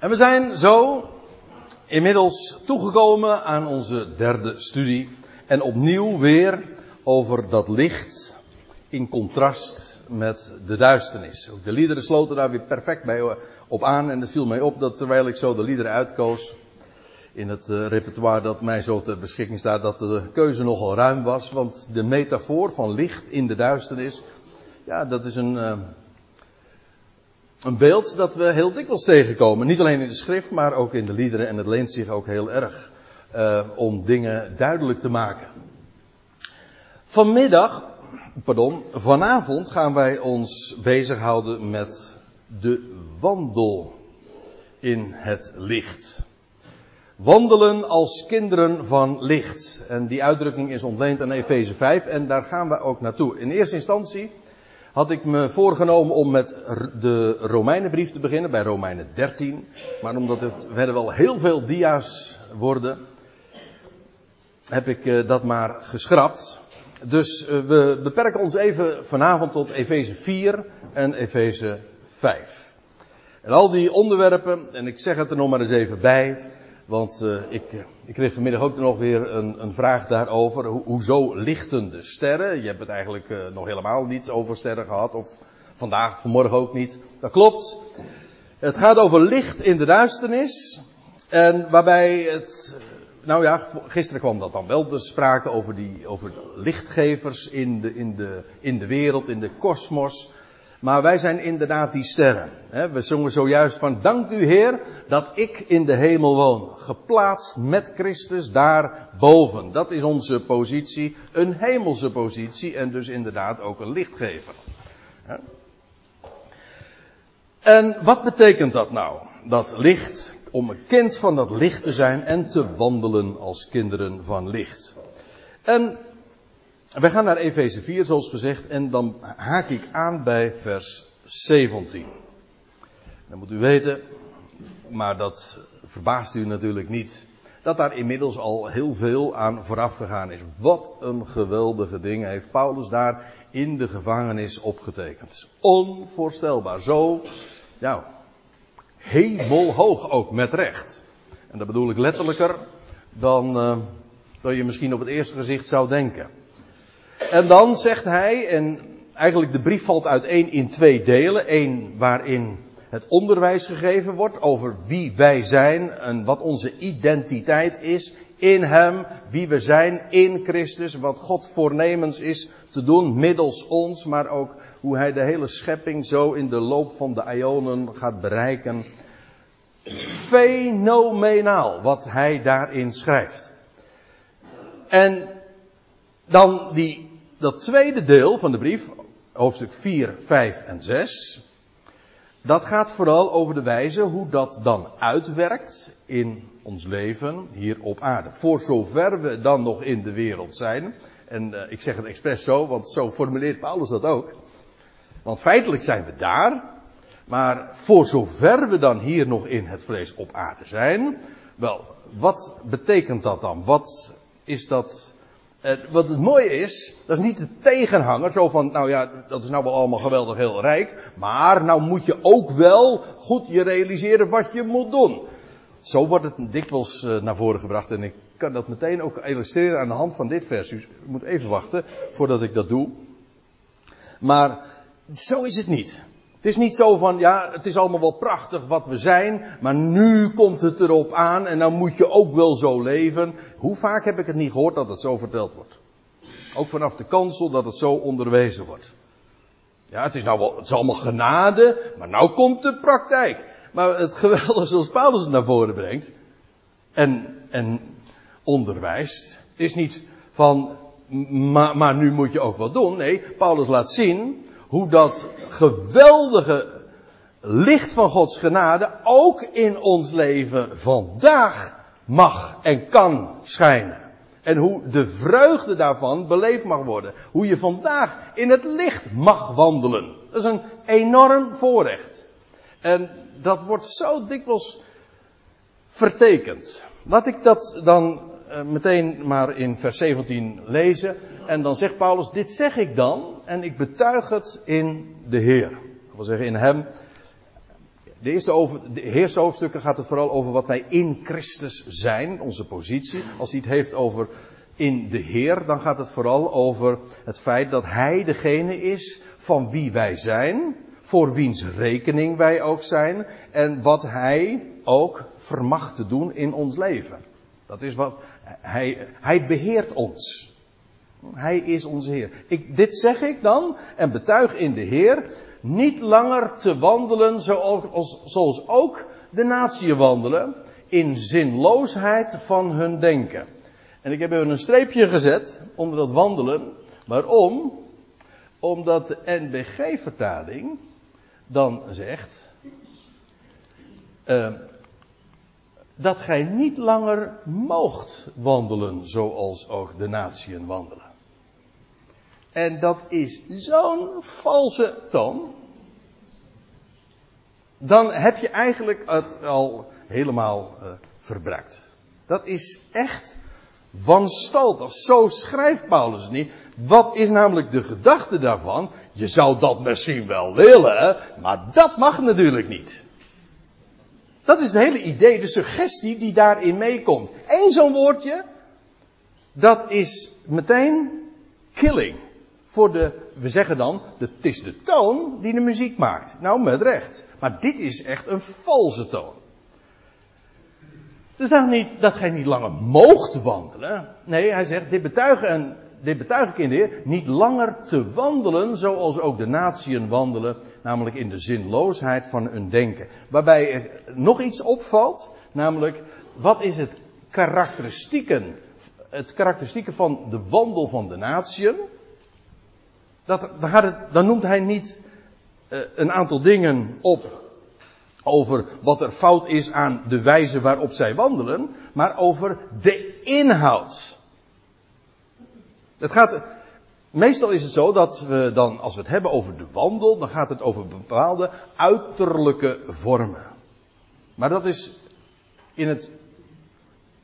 En we zijn zo inmiddels toegekomen aan onze derde studie. En opnieuw weer over dat licht in contrast met de duisternis. Ook de liederen sloten daar weer perfect bij op aan. En het viel mij op dat terwijl ik zo de liederen uitkoos in het eh, repertoire dat mij zo ter beschikking staat, dat de keuze nogal ruim was. Want de metafoor van licht in de duisternis, ja, dat is een, eh, een beeld dat we heel dikwijls tegenkomen. Niet alleen in de schrift, maar ook in de liederen. En het leent zich ook heel erg uh, om dingen duidelijk te maken. Vanmiddag, pardon, vanavond gaan wij ons bezighouden met de wandel in het licht. Wandelen als kinderen van licht. En die uitdrukking is ontleend aan Efeze 5 en daar gaan we ook naartoe. In eerste instantie had ik me voorgenomen om met de Romeinenbrief te beginnen, bij Romeinen 13. Maar omdat het verder wel heel veel dia's worden, heb ik eh, dat maar geschrapt. Dus eh, we beperken ons even vanavond tot Efeze 4 en Efeze 5. En al die onderwerpen, en ik zeg het er nog maar eens even bij, want uh, ik, ik kreeg vanmiddag ook nog weer een, een vraag daarover. Ho hoezo lichten de sterren? Je hebt het eigenlijk uh, nog helemaal niet over sterren gehad. Of vandaag, vanmorgen ook niet. Dat klopt. Het gaat over licht in de duisternis. En waarbij het. Nou ja, gisteren kwam dat dan wel te sprake over, die, over lichtgevers in de, in, de, in de wereld, in de kosmos. Maar wij zijn inderdaad die sterren. We zongen zojuist van dank u Heer dat ik in de hemel woon. Geplaatst met Christus daarboven. Dat is onze positie. Een hemelse positie en dus inderdaad ook een lichtgever. En wat betekent dat nou? Dat licht, om een kind van dat licht te zijn en te wandelen als kinderen van licht. En wij gaan naar Efeze 4, zoals gezegd, en dan haak ik aan bij vers 17. Dan moet u weten, maar dat verbaast u natuurlijk niet, dat daar inmiddels al heel veel aan vooraf gegaan is. Wat een geweldige ding heeft Paulus daar in de gevangenis opgetekend. Het is onvoorstelbaar. Zo, ja, hemelhoog ook, met recht. En dat bedoel ik letterlijker dan, uh, dan je misschien op het eerste gezicht zou denken. En dan zegt hij, en eigenlijk de brief valt uiteen in twee delen. Eén waarin het onderwijs gegeven wordt over wie wij zijn en wat onze identiteit is in Hem, wie we zijn in Christus, wat God voornemens is te doen middels ons, maar ook hoe Hij de hele schepping zo in de loop van de ionen gaat bereiken. Fenomenaal wat Hij daarin schrijft. En dan die dat tweede deel van de brief, hoofdstuk 4, 5 en 6, dat gaat vooral over de wijze hoe dat dan uitwerkt in ons leven hier op aarde. Voor zover we dan nog in de wereld zijn. En uh, ik zeg het expres zo, want zo formuleert Paulus dat ook. Want feitelijk zijn we daar. Maar voor zover we dan hier nog in het vlees op aarde zijn. Wel, wat betekent dat dan? Wat is dat uh, wat het mooie is, dat is niet de tegenhanger, zo van, nou ja, dat is nou wel allemaal geweldig heel rijk, maar nou moet je ook wel goed je realiseren wat je moet doen. Zo wordt het dikwijls uh, naar voren gebracht en ik kan dat meteen ook illustreren aan de hand van dit vers. Dus u moet even wachten voordat ik dat doe. Maar zo is het niet. Het is niet zo van, ja, het is allemaal wel prachtig wat we zijn, maar nu komt het erop aan en dan moet je ook wel zo leven. Hoe vaak heb ik het niet gehoord dat het zo verteld wordt? Ook vanaf de kansel dat het zo onderwezen wordt. Ja, het is nou wel, het is allemaal genade, maar nou komt de praktijk. Maar het geweldige zoals Paulus het naar voren brengt en, en onderwijst, is niet van, maar, maar nu moet je ook wat doen. Nee, Paulus laat zien hoe dat geweldige licht van Gods genade ook in ons leven vandaag mag en kan schijnen. En hoe de vreugde daarvan beleefd mag worden. Hoe je vandaag in het licht mag wandelen. Dat is een enorm voorrecht. En dat wordt zo dikwijls vertekend. Laat ik dat dan meteen maar in vers 17 lezen. En dan zegt Paulus, dit zeg ik dan en ik betuig het in de Heer. Ik wil zeggen in hem. de eerste, over, de eerste hoofdstukken gaat het vooral over wat wij in Christus zijn, onze positie. Als hij het heeft over in de Heer, dan gaat het vooral over het feit dat Hij degene is van wie wij zijn, voor wiens rekening wij ook zijn en wat Hij ook vermag te doen in ons leven. Dat is wat Hij, hij beheert ons. Hij is onze Heer. Ik, dit zeg ik dan en betuig in de Heer niet langer te wandelen zoals, zoals ook de natie wandelen in zinloosheid van hun denken. En ik heb even een streepje gezet onder dat wandelen. Waarom? Omdat de NBG-vertaling dan zegt uh, dat gij niet langer moogt wandelen zoals ook de natieën wandelen. En dat is zo'n valse toon. Dan heb je eigenlijk het al helemaal uh, verbruikt. Dat is echt wanstaltig. Zo schrijft Paulus niet. Wat is namelijk de gedachte daarvan? Je zou dat misschien wel willen, maar dat mag natuurlijk niet. Dat is het hele idee, de suggestie die daarin meekomt. Eén zo'n woordje, dat is meteen killing. Voor de, we zeggen dan, het is de toon die de muziek maakt. Nou, met recht. Maar dit is echt een valse toon. Is dan niet dat gij niet langer moogt wandelen. Nee, hij zegt, dit betuigen en dit betuig ik in de Heer, niet langer te wandelen zoals ook de natieën wandelen, namelijk in de zinloosheid van hun denken. Waarbij er nog iets opvalt, namelijk wat is het karakteristieken, het karakteristieken van de wandel van de natieën. Dat, dan, dan noemt hij niet uh, een aantal dingen op over wat er fout is aan de wijze waarop zij wandelen, maar over de inhoud. Het gaat, meestal is het zo dat we dan, als we het hebben over de wandel, dan gaat het over bepaalde uiterlijke vormen. Maar dat is in het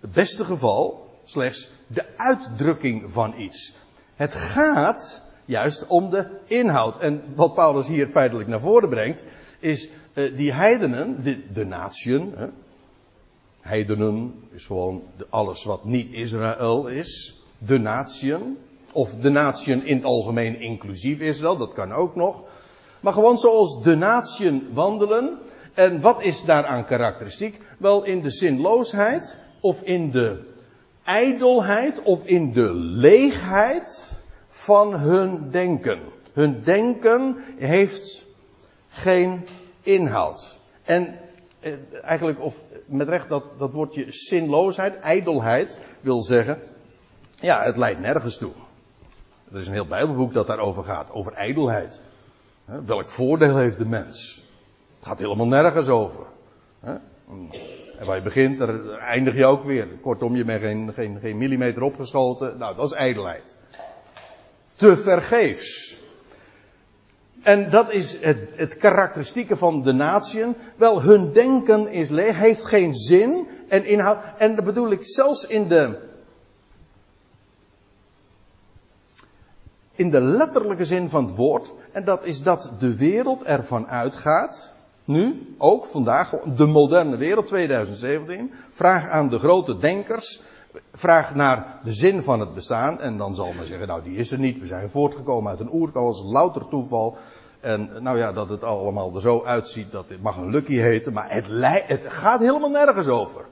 beste geval slechts de uitdrukking van iets. Het gaat juist om de inhoud. En wat Paulus hier feitelijk naar voren brengt, is uh, die heidenen, de, de heidenen is gewoon alles wat niet Israël is, de natieën, of de natieën in het algemeen inclusief Israël, dat kan ook nog. Maar gewoon zoals de natieën wandelen. En wat is daaraan karakteristiek? Wel in de zinloosheid, of in de ijdelheid, of in de leegheid van hun denken. Hun denken heeft geen inhoud. En eh, eigenlijk, of met recht dat, dat woordje zinloosheid, ijdelheid, wil zeggen, ja, het leidt nergens toe. Er is een heel Bijbelboek dat daarover gaat, over ijdelheid. Welk voordeel heeft de mens? Het gaat helemaal nergens over. En waar je begint, daar eindig je ook weer. Kortom, je bent geen, geen, geen millimeter opgeschoten. Nou, dat is ijdelheid. Te vergeefs. En dat is het, het karakteristieke van de natieën. Wel, hun denken is leeg, heeft geen zin en inhoud. En dat bedoel ik zelfs in de, in de letterlijke zin van het woord. En dat is dat de wereld ervan uitgaat. Nu, ook vandaag, de moderne wereld 2017. Vraag aan de grote denkers. Vraag naar de zin van het bestaan. En dan zal men zeggen, nou die is er niet. We zijn voortgekomen uit een is louter toeval. En nou ja, dat het allemaal er zo uitziet, dat het mag een lucky heten. Maar het, het gaat helemaal nergens over.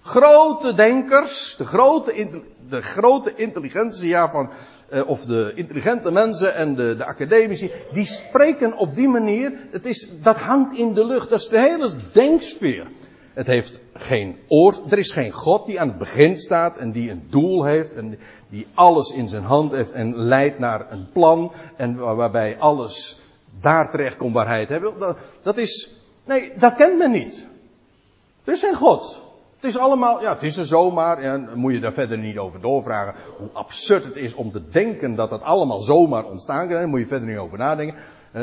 Grote denkers, de grote, de grote intelligentia van eh, of de intelligente mensen en de, de academici, die spreken op die manier, het is, dat hangt in de lucht, dat is de hele denksfeer. Het heeft geen oor, er is geen God die aan het begin staat en die een doel heeft en die alles in zijn hand heeft en leidt naar een plan en waarbij alles daar terecht komt waar hij het. Dat, dat is, nee, dat kent men niet. Er is geen God. Het is allemaal, ja, het is er zomaar. En moet je daar verder niet over doorvragen. Hoe absurd het is om te denken dat dat allemaal zomaar ontstaan kan. Daar moet je verder niet over nadenken. Uh,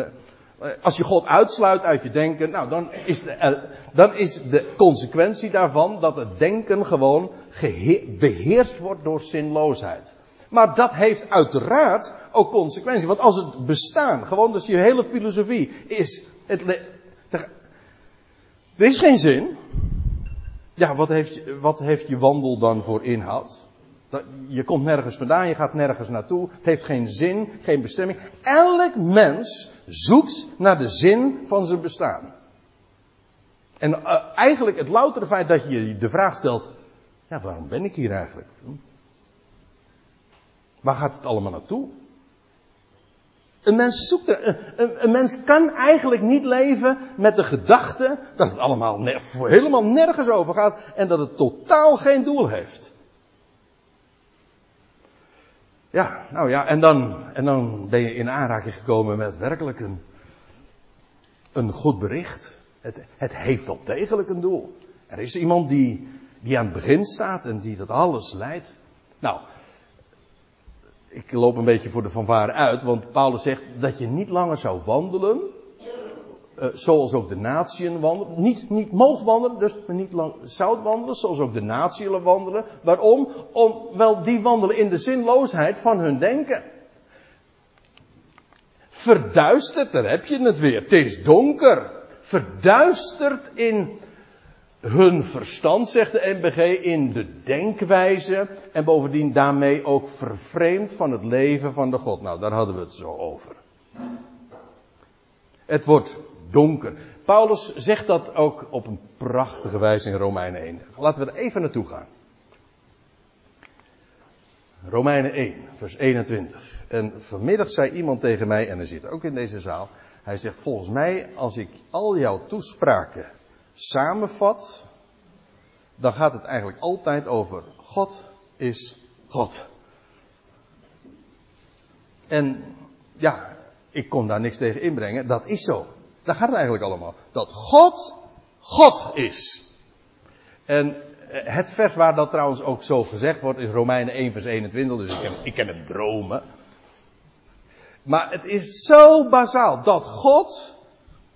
als je God uitsluit uit je denken, nou dan is, de, uh, dan is de consequentie daarvan dat het denken gewoon beheerst wordt door zinloosheid. Maar dat heeft uiteraard ook consequenties. Want als het bestaan, gewoon dus je hele filosofie is, het, Er is geen zin. Ja, wat heeft, wat heeft je wandel dan voor inhoud? Je komt nergens vandaan, je gaat nergens naartoe. Het heeft geen zin, geen bestemming. Elk mens zoekt naar de zin van zijn bestaan. En uh, eigenlijk het loutere feit dat je de vraag stelt: ja, waarom ben ik hier eigenlijk? Waar gaat het allemaal naartoe? Een mens zoekt er, een, een, mens kan eigenlijk niet leven met de gedachte dat het allemaal helemaal nergens over gaat en dat het totaal geen doel heeft. Ja, nou ja, en dan, en dan ben je in aanraking gekomen met werkelijk een, een goed bericht. Het, het heeft wel degelijk een doel. Er is iemand die, die aan het begin staat en die dat alles leidt. Nou, ik loop een beetje voor de fanfare uit, want Paulus zegt dat je niet langer zou wandelen, uh, zoals ook de natieën wandelen. Niet, niet mogen wandelen, dus niet lang zou wandelen, zoals ook de natieën wandelen. Waarom? Om, wel, die wandelen in de zinloosheid van hun denken. Verduisterd, daar heb je het weer. Het is donker. Verduisterd in hun verstand, zegt de NBG, in de denkwijze en bovendien daarmee ook vervreemd van het leven van de God. Nou, daar hadden we het zo over. Het wordt donker. Paulus zegt dat ook op een prachtige wijze in Romeinen 1. Laten we er even naartoe gaan. Romeinen 1, vers 21. En vanmiddag zei iemand tegen mij, en hij zit ook in deze zaal. Hij zegt, volgens mij, als ik al jouw toespraken samenvat, dan gaat het eigenlijk altijd over God is God. En ja, ik kon daar niks tegen inbrengen. Dat is zo. Daar gaat het eigenlijk allemaal. Dat God God is. En eh, het vers waar dat trouwens ook zo gezegd wordt is Romeinen 1 vers 21. Dus ik ken, ik ken het dromen. Maar het is zo bazaal dat God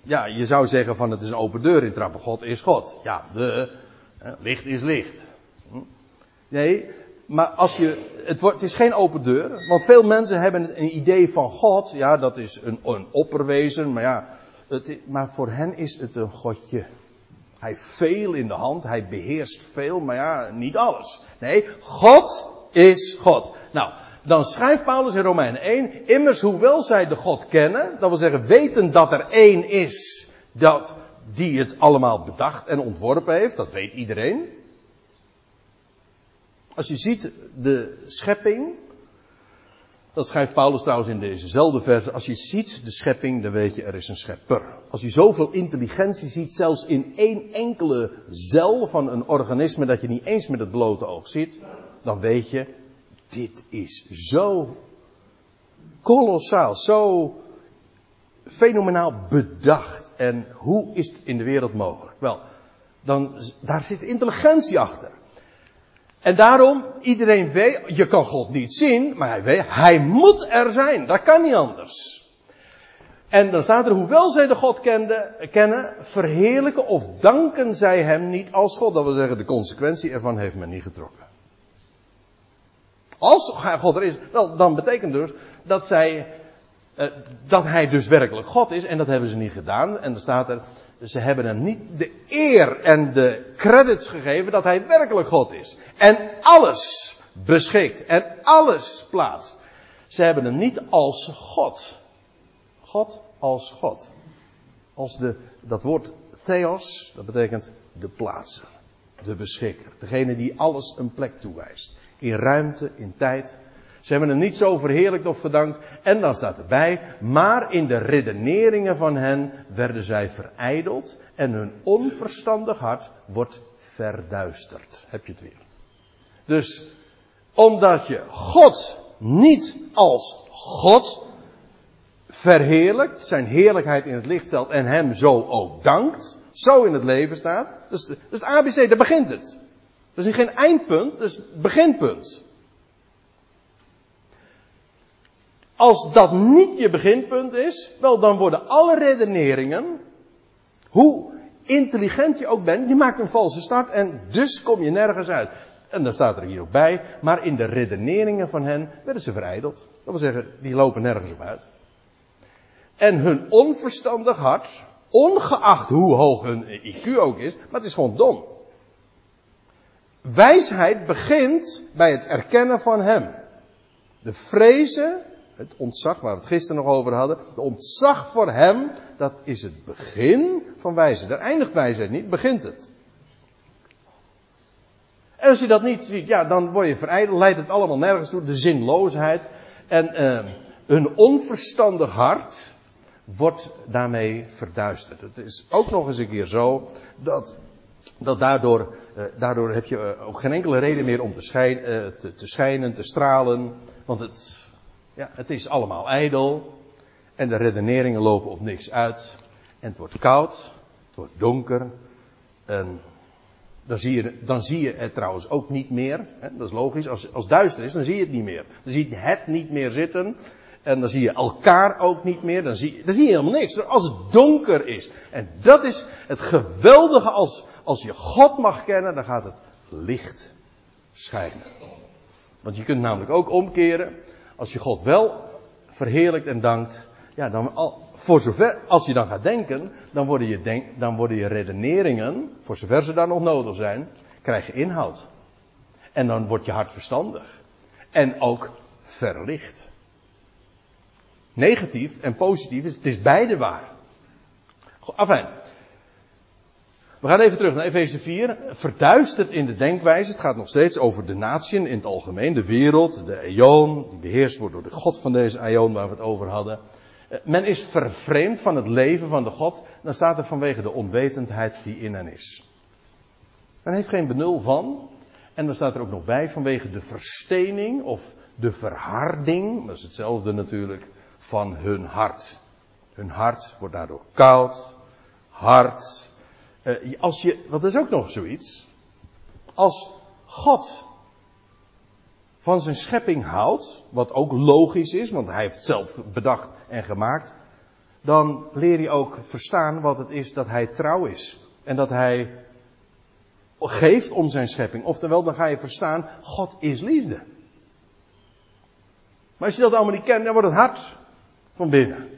ja, je zou zeggen van het is een open deur in trappen. God is God. Ja, de, licht is licht. Hm? Nee, maar als je, het, wordt, het is geen open deur. Want veel mensen hebben een idee van God. Ja, dat is een, een opperwezen. Maar ja, het, maar voor hen is het een godje. Hij heeft veel in de hand. Hij beheerst veel. Maar ja, niet alles. Nee, God is God. Nou, dan schrijft Paulus in Romeinen 1, immers hoewel zij de God kennen, dat wil zeggen weten dat er één is dat, die het allemaal bedacht en ontworpen heeft, dat weet iedereen. Als je ziet de schepping, dat schrijft Paulus trouwens in dezezelfde verse, als je ziet de schepping, dan weet je er is een schepper. Als je zoveel intelligentie ziet, zelfs in één enkele cel van een organisme dat je niet eens met het blote oog ziet, dan weet je, dit is zo kolossaal, zo fenomenaal bedacht. En hoe is het in de wereld mogelijk? Wel, dan, daar zit intelligentie achter. En daarom, iedereen weet, je kan God niet zien, maar hij weet, hij moet er zijn. Dat kan niet anders. En dan staat er, hoewel zij de God kende, kennen, verheerlijken of danken zij hem niet als God. Dat wil zeggen, de consequentie ervan heeft men niet getrokken. Als God er is, wel, dan betekent dus dat zij, uh, dat hij dus werkelijk God is. En dat hebben ze niet gedaan. En dan staat er, ze hebben hem niet de eer en de credits gegeven dat hij werkelijk God is. En alles beschikt en alles plaatst. Ze hebben hem niet als God. God als God. Als de, dat woord theos, dat betekent de plaatser. De beschikker. Degene die alles een plek toewijst in ruimte, in tijd. Ze hebben hem niet zo verheerlijkt of gedankt. En dan staat erbij, maar in de redeneringen van hen werden zij verijdeld en hun onverstandig hart wordt verduisterd. Heb je het weer. Dus omdat je God niet als God verheerlijkt, zijn heerlijkheid in het licht stelt en hem zo ook dankt, zo in het leven staat. Dus, dus het ABC, daar begint het. Dat is geen eindpunt, dat is beginpunt. Als dat niet je beginpunt is, wel dan worden alle redeneringen, hoe intelligent je ook bent, je maakt een valse start en dus kom je nergens uit. En dan staat er hier ook bij, maar in de redeneringen van hen werden ze verijdeld. Dat wil zeggen, die lopen nergens op uit. En hun onverstandig hart, Ongeacht hoe hoog hun IQ ook is, maar het is gewoon dom. Wijsheid begint bij het erkennen van Hem. De vrezen, het ontzag waar we het gisteren nog over hadden, de ontzag voor Hem, dat is het begin van wijsheid. Daar eindigt wijsheid niet, begint het. En als je dat niet ziet, ja, dan word je verijdeld, leidt het allemaal nergens toe, de zinloosheid. En uh, een onverstandig hart wordt daarmee verduisterd. Het is ook nog eens een keer zo dat, dat daardoor, uh, daardoor heb je ook geen enkele reden meer om te, schijn, uh, te, te schijnen, te stralen. Want het, ja, het is allemaal ijdel. En de redeneringen lopen op niks uit. En het wordt koud. Het wordt donker. En dan zie, je, dan zie je het trouwens ook niet meer. Hè? Dat is logisch. Als, als duister is, dan zie je het niet meer. Dan zie je het niet meer zitten. En dan zie je elkaar ook niet meer. Dan zie, dan zie je helemaal niks. Als het donker is. En dat is het geweldige. Als, als je God mag kennen, dan gaat het licht schijnen. Want je kunt namelijk ook omkeren. Als je God wel verheerlijkt en dankt. Ja, dan, al, voor zover, als je dan gaat denken, dan worden je, denk, dan worden je redeneringen, voor zover ze daar nog nodig zijn, krijgen inhoud. En dan wordt je hart verstandig. En ook verlicht. Negatief en positief is, het is beide waar. Afijn. We gaan even terug naar Efeze 4. Verduisterd in de denkwijze. Het gaat nog steeds over de natieën in het algemeen. De wereld, de eon, die beheerst wordt door de God van deze eon waar we het over hadden. Eh, men is vervreemd van het leven van de God. Dan staat er vanwege de onwetendheid die in hen is. Men heeft geen benul van. En dan staat er ook nog bij vanwege de verstening of de verharding. Dat is hetzelfde natuurlijk van hun hart. Hun hart wordt daardoor koud, hard. Uh, als je, wat is ook nog zoiets. Als God van zijn schepping houdt, wat ook logisch is, want hij heeft het zelf bedacht en gemaakt, dan leer je ook verstaan wat het is dat hij trouw is. En dat hij geeft om zijn schepping. Oftewel, dan ga je verstaan, God is liefde. Maar als je dat allemaal niet kent, dan wordt het hard van binnen.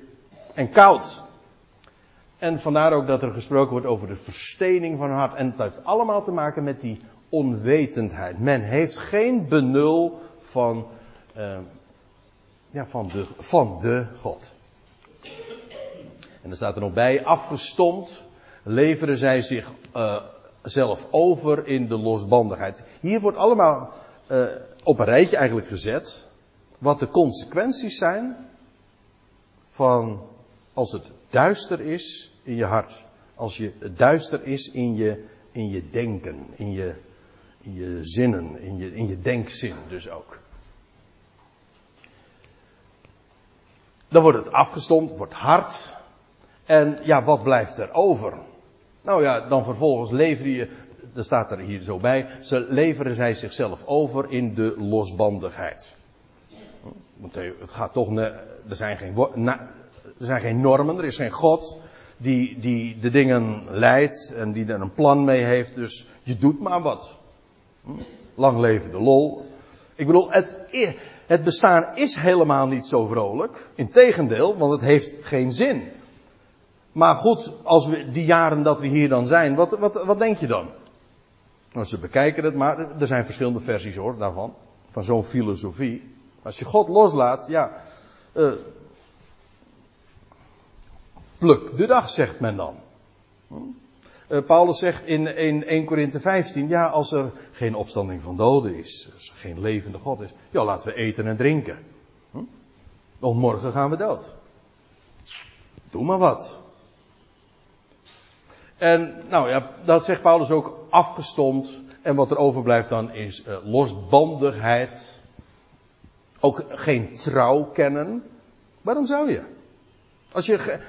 En koud. En vandaar ook dat er gesproken wordt over de verstening van hart. En het heeft allemaal te maken met die onwetendheid. Men heeft geen benul van, uh, ja, van, de, van de God. En er staat er nog bij, afgestomd leveren zij zich uh, zelf over in de losbandigheid. Hier wordt allemaal uh, op een rijtje eigenlijk gezet wat de consequenties zijn van als het duister is in je hart. Als je duister is in je, in je denken, in je, in je zinnen, in je, in je denkzin dus ook. Dan wordt het afgestomd, wordt hard. En ja, wat blijft er over? Nou ja, dan vervolgens lever je, er staat er hier zo bij, ze leveren zij zichzelf over in de losbandigheid. Want het gaat toch, er zijn geen, er zijn geen normen, er is geen God die, die de dingen leidt en die er een plan mee heeft, dus je doet maar wat. Lang leven de lol. Ik bedoel, het, het bestaan is helemaal niet zo vrolijk. Integendeel, want het heeft geen zin. Maar goed, als we die jaren dat we hier dan zijn, wat, wat, wat denk je dan? Nou, ze bekijken het, maar er zijn verschillende versies hoor, daarvan. Van zo'n filosofie. Als je God loslaat, ja. Uh, pluk de dag, zegt men dan. Hm? Uh, Paulus zegt in, in 1 Korinthe 15, ja, als er geen opstanding van doden is, als er geen levende God is, ja, laten we eten en drinken. Hm? Want morgen gaan we dood. Doe maar wat. En, nou ja, dat zegt Paulus ook afgestomd. En wat er overblijft dan is uh, losbandigheid. Ook geen trouw kennen. Waarom zou je? Als je,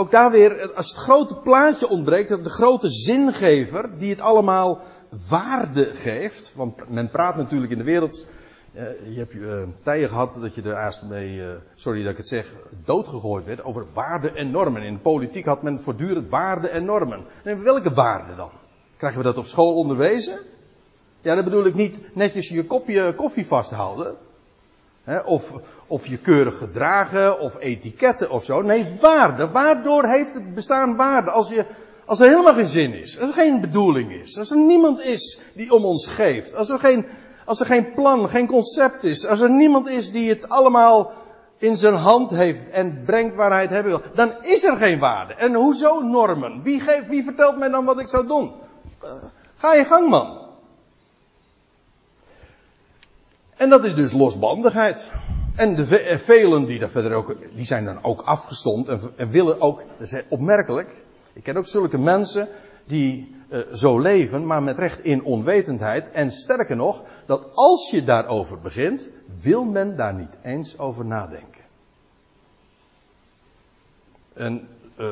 ook daar weer, als het grote plaatje ontbreekt, dat de grote zingever die het allemaal waarde geeft. Want men praat natuurlijk in de wereld. Uh, je hebt uh, tijden gehad dat je er eerst mee, uh, sorry dat ik het zeg, doodgegooid werd over waarden en normen. In de politiek had men voortdurend waarden en normen. En welke waarden dan? Krijgen we dat op school onderwezen? Ja, dan bedoel ik niet netjes je kopje koffie vasthouden. Of, of je keurig gedragen of etiketten of zo. Nee, waarde. Waardoor heeft het bestaan waarde? Als, je, als er helemaal geen zin is. Als er geen bedoeling is. Als er niemand is die om ons geeft. Als er geen, als er geen plan, geen concept is. Als er niemand is die het allemaal in zijn hand heeft en brengt waar hij het hebben wil. Dan is er geen waarde. En hoezo normen? Wie, geeft, wie vertelt mij dan wat ik zou doen? Uh, ga je gang man. En dat is dus losbandigheid. En de eh, velen die daar verder ook, die zijn dan ook afgestomd en, en willen ook, dat is opmerkelijk. Ik ken ook zulke mensen die uh, zo leven, maar met recht in onwetendheid. En sterker nog, dat als je daarover begint, wil men daar niet eens over nadenken. En uh,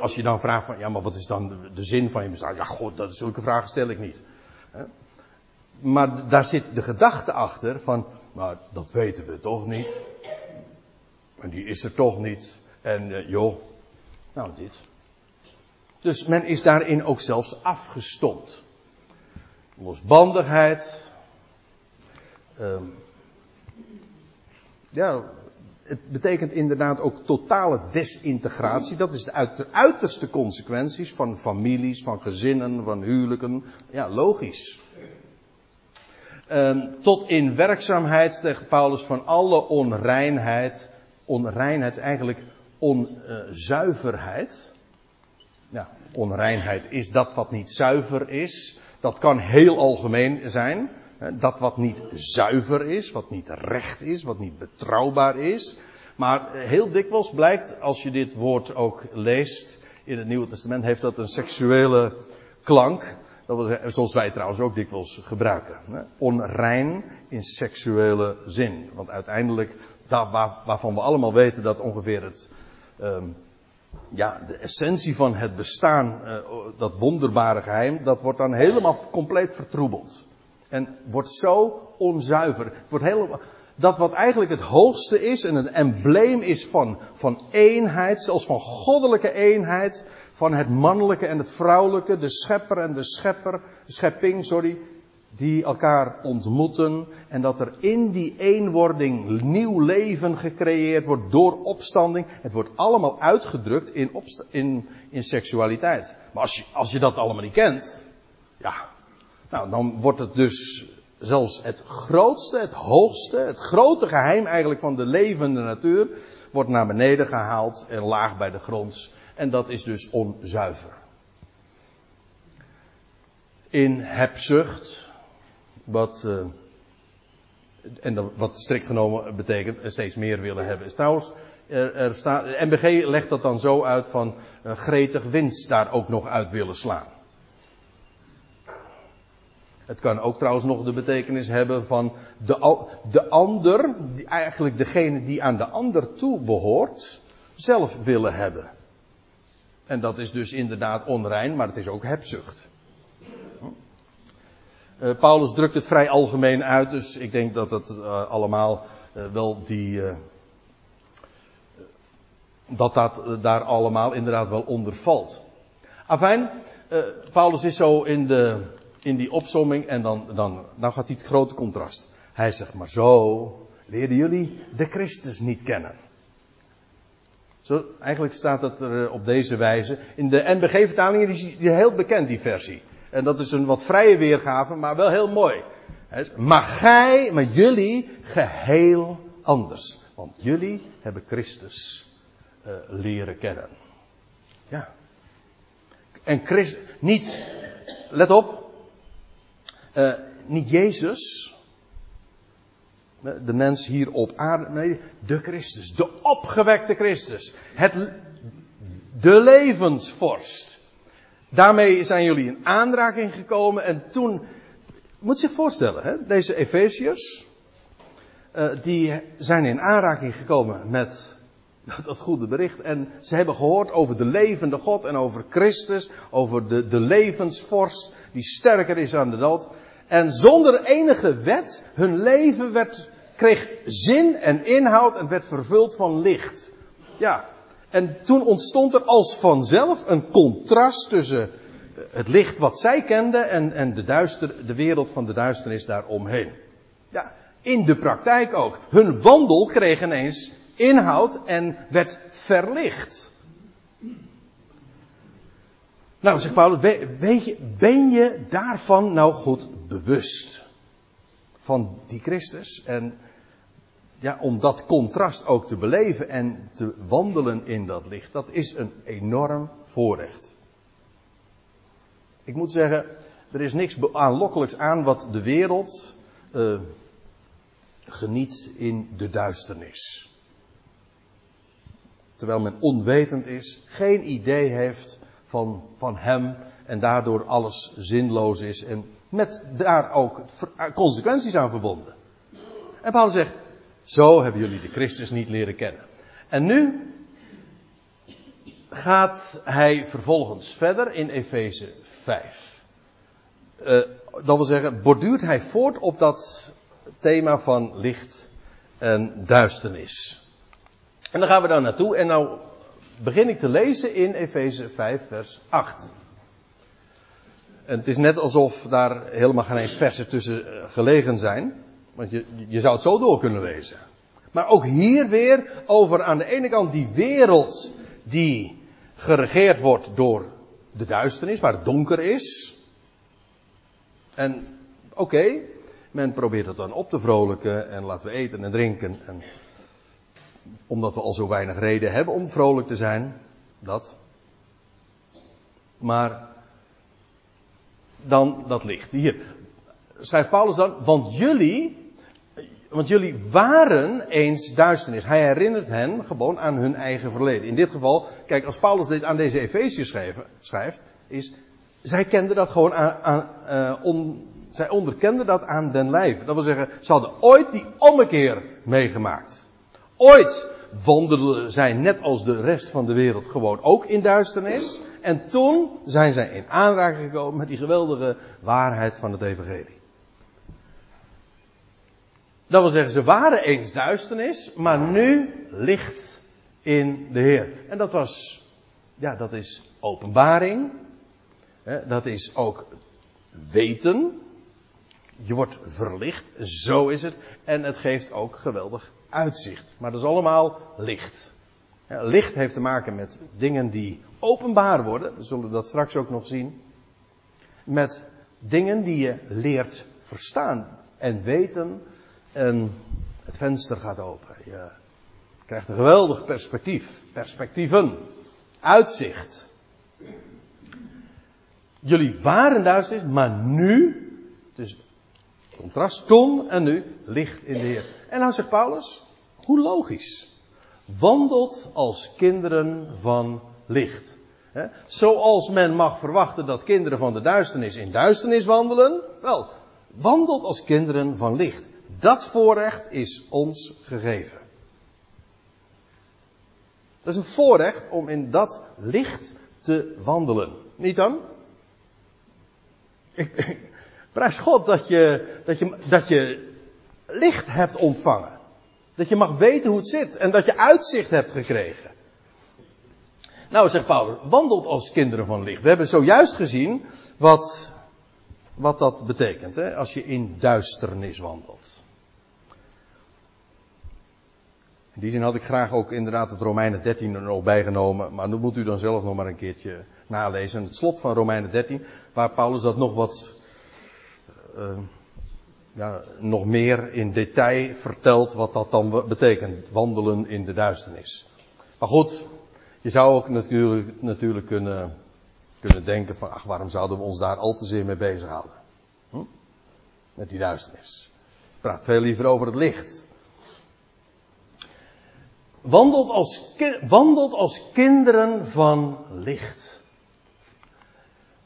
als je dan vraagt van, ja, maar wat is dan de, de zin van je bestaan? Ja, god, dat, zulke vragen stel ik niet maar daar zit de gedachte achter van, maar dat weten we toch niet. En die is er toch niet. En uh, joh, nou dit. Dus men is daarin ook zelfs afgestomd. Losbandigheid. Um, ja, het betekent inderdaad ook totale desintegratie. Dat is de uiterste consequenties van families, van gezinnen, van huwelijken. Ja, logisch. Um, tot in werkzaamheid, zegt Paulus, van alle onreinheid. Onreinheid, eigenlijk onzuiverheid. ja, onreinheid is dat wat niet zuiver is. Dat kan heel algemeen zijn. Dat wat niet zuiver is, wat niet recht is, wat niet betrouwbaar is. Maar heel dikwijls blijkt, als je dit woord ook leest in het Nieuwe Testament, heeft dat een seksuele klank. Dat zoals wij trouwens ook dikwijls gebruiken. Onrein in seksuele zin. Want uiteindelijk, daar waar, waarvan we allemaal weten dat ongeveer het, um, ja, de essentie van het bestaan, uh, dat wonderbare geheim, dat wordt dan helemaal compleet vertroebeld. En wordt zo onzuiver. Het wordt helemaal, dat wat eigenlijk het hoogste is en het embleem is van, van eenheid, zelfs van goddelijke eenheid, van het mannelijke en het vrouwelijke, de schepper en de schepper, de schepping, sorry, die elkaar ontmoeten en dat er in die eenwording nieuw leven gecreëerd wordt door opstanding. Het wordt allemaal uitgedrukt in, in, in seksualiteit. Maar als je, als je dat allemaal niet kent, ja, nou dan wordt het dus zelfs het grootste, het hoogste, het grote geheim eigenlijk van de levende natuur wordt naar beneden gehaald en laag bij de grond. En dat is dus onzuiver. In hebzucht, wat, uh, en wat strikt genomen betekent steeds meer willen hebben. Is trouwens, er, er staat, MBG legt dat dan zo uit van uh, gretig winst daar ook nog uit willen slaan. Het kan ook trouwens nog de betekenis hebben van de, de ander, eigenlijk degene die aan de ander toe behoort, zelf willen hebben. En dat is dus inderdaad onrein, maar het is ook hebzucht. Uh, Paulus drukt het vrij algemeen uit, dus ik denk dat het uh, allemaal uh, wel die. dat dat daar allemaal inderdaad wel onder valt. Afijn, Paulus is zo in, de, in die opsomming en dan, dan, dan gaat hij het grote contrast. Hij zegt, maar zo leerden jullie de Christus niet kennen. Zo, eigenlijk staat het er eh, op deze wijze. In de NBG-vertaling is die heel bekend, die versie. En dat is een wat vrije weergave, maar wel heel mooi. Maar gij, maar jullie, geheel anders. Want jullie hebben Christus uh, leren kennen. Ja. En Christus, niet, let op, uh, niet Jezus, de mens hier op aarde. Nee, de Christus. De opgewekte Christus. Het, de levensvorst. Daarmee zijn jullie in aanraking gekomen en toen. Moet zich voorstellen, hè, deze Efeziërs. Uh, die zijn in aanraking gekomen met dat goede bericht. En ze hebben gehoord over de levende God en over Christus. Over de, de levensvorst die sterker is aan de dood. En zonder enige wet, hun leven werd, kreeg zin en inhoud en werd vervuld van licht. Ja, en toen ontstond er als vanzelf een contrast tussen het licht wat zij kenden en, en de, duister, de wereld van de duisternis daaromheen. Ja, In de praktijk ook. Hun wandel kreeg ineens inhoud en werd verlicht. Nou, zegt Paulus, weet je, ben je daarvan nou goed bewust? Van die Christus en ja, om dat contrast ook te beleven en te wandelen in dat licht, dat is een enorm voorrecht. Ik moet zeggen, er is niks aanlokkelijks aan wat de wereld uh, geniet in de duisternis. Terwijl men onwetend is, geen idee heeft van, van hem en daardoor alles zinloos is en met daar ook consequenties aan verbonden. En Paulus zegt, zo hebben jullie de Christus niet leren kennen. En nu gaat hij vervolgens verder in Efeze 5. Uh, dat wil zeggen, borduurt hij voort op dat thema van licht en duisternis. En dan gaan we daar naartoe en nou begin ik te lezen in Efeze 5 vers 8. En het is net alsof daar helemaal geen eens versen tussen eh, gelegen zijn. Want je, je zou het zo door kunnen lezen. Maar ook hier weer over aan de ene kant die wereld die geregeerd wordt door de duisternis, waar het donker is. En oké, men probeert het dan op te vrolijken en laten we eten en drinken. En omdat we al zo weinig reden hebben om vrolijk te zijn, dat. Maar dan dat licht. Hier schrijft Paulus dan, want jullie want jullie waren eens duisternis. Hij herinnert hen gewoon aan hun eigen verleden. In dit geval, kijk, als Paulus dit aan deze Efeziërs schrijft, is, zij kenden dat gewoon aan, aan on, zij onderkenden dat aan den lijve. Dat wil zeggen, ze hadden ooit die ommekeer meegemaakt. Ooit wandelden zij net als de rest van de wereld gewoon ook in duisternis. En toen zijn zij in aanraking gekomen met die geweldige waarheid van het evangelie. Dat wil zeggen, ze waren eens duisternis, maar nu licht in de Heer. En dat was, ja, dat is openbaring. Dat is ook weten. Je wordt verlicht, zo is het. En het geeft ook geweldig uitzicht. Maar dat is allemaal licht. Licht heeft te maken met dingen die openbaar worden. We zullen dat straks ook nog zien. Met dingen die je leert verstaan en weten en het venster gaat open. Je krijgt een geweldig perspectief. Perspectieven. Uitzicht. Jullie waren duisternis, maar nu, dus contrast toen en nu, licht in de Heer. En nou zegt Paulus, hoe logisch. Wandelt als kinderen van licht. Zoals men mag verwachten dat kinderen van de duisternis in duisternis wandelen, wel, wandelt als kinderen van licht. Dat voorrecht is ons gegeven. Dat is een voorrecht om in dat licht te wandelen. Niet dan? Ik, ik prijs God dat je, dat, je, dat je licht hebt ontvangen. Dat je mag weten hoe het zit en dat je uitzicht hebt gekregen. Nou, zegt Paulus, wandelt als kinderen van licht. We hebben zojuist gezien wat, wat dat betekent, hè, als je in duisternis wandelt. In die zin had ik graag ook inderdaad het Romeinen 13 er nog bijgenomen, maar dat moet u dan zelf nog maar een keertje nalezen. Het slot van Romeinen 13, waar Paulus dat nog wat, uh, ja, nog meer in detail vertelt wat dat dan betekent, wandelen in de duisternis. Maar goed, je zou ook natuurlijk, natuurlijk kunnen, kunnen denken van, ach waarom zouden we ons daar al te zeer mee bezighouden? Hm? Met die duisternis. Ik praat veel liever over het licht. Wandelt als, wandelt als kinderen van licht.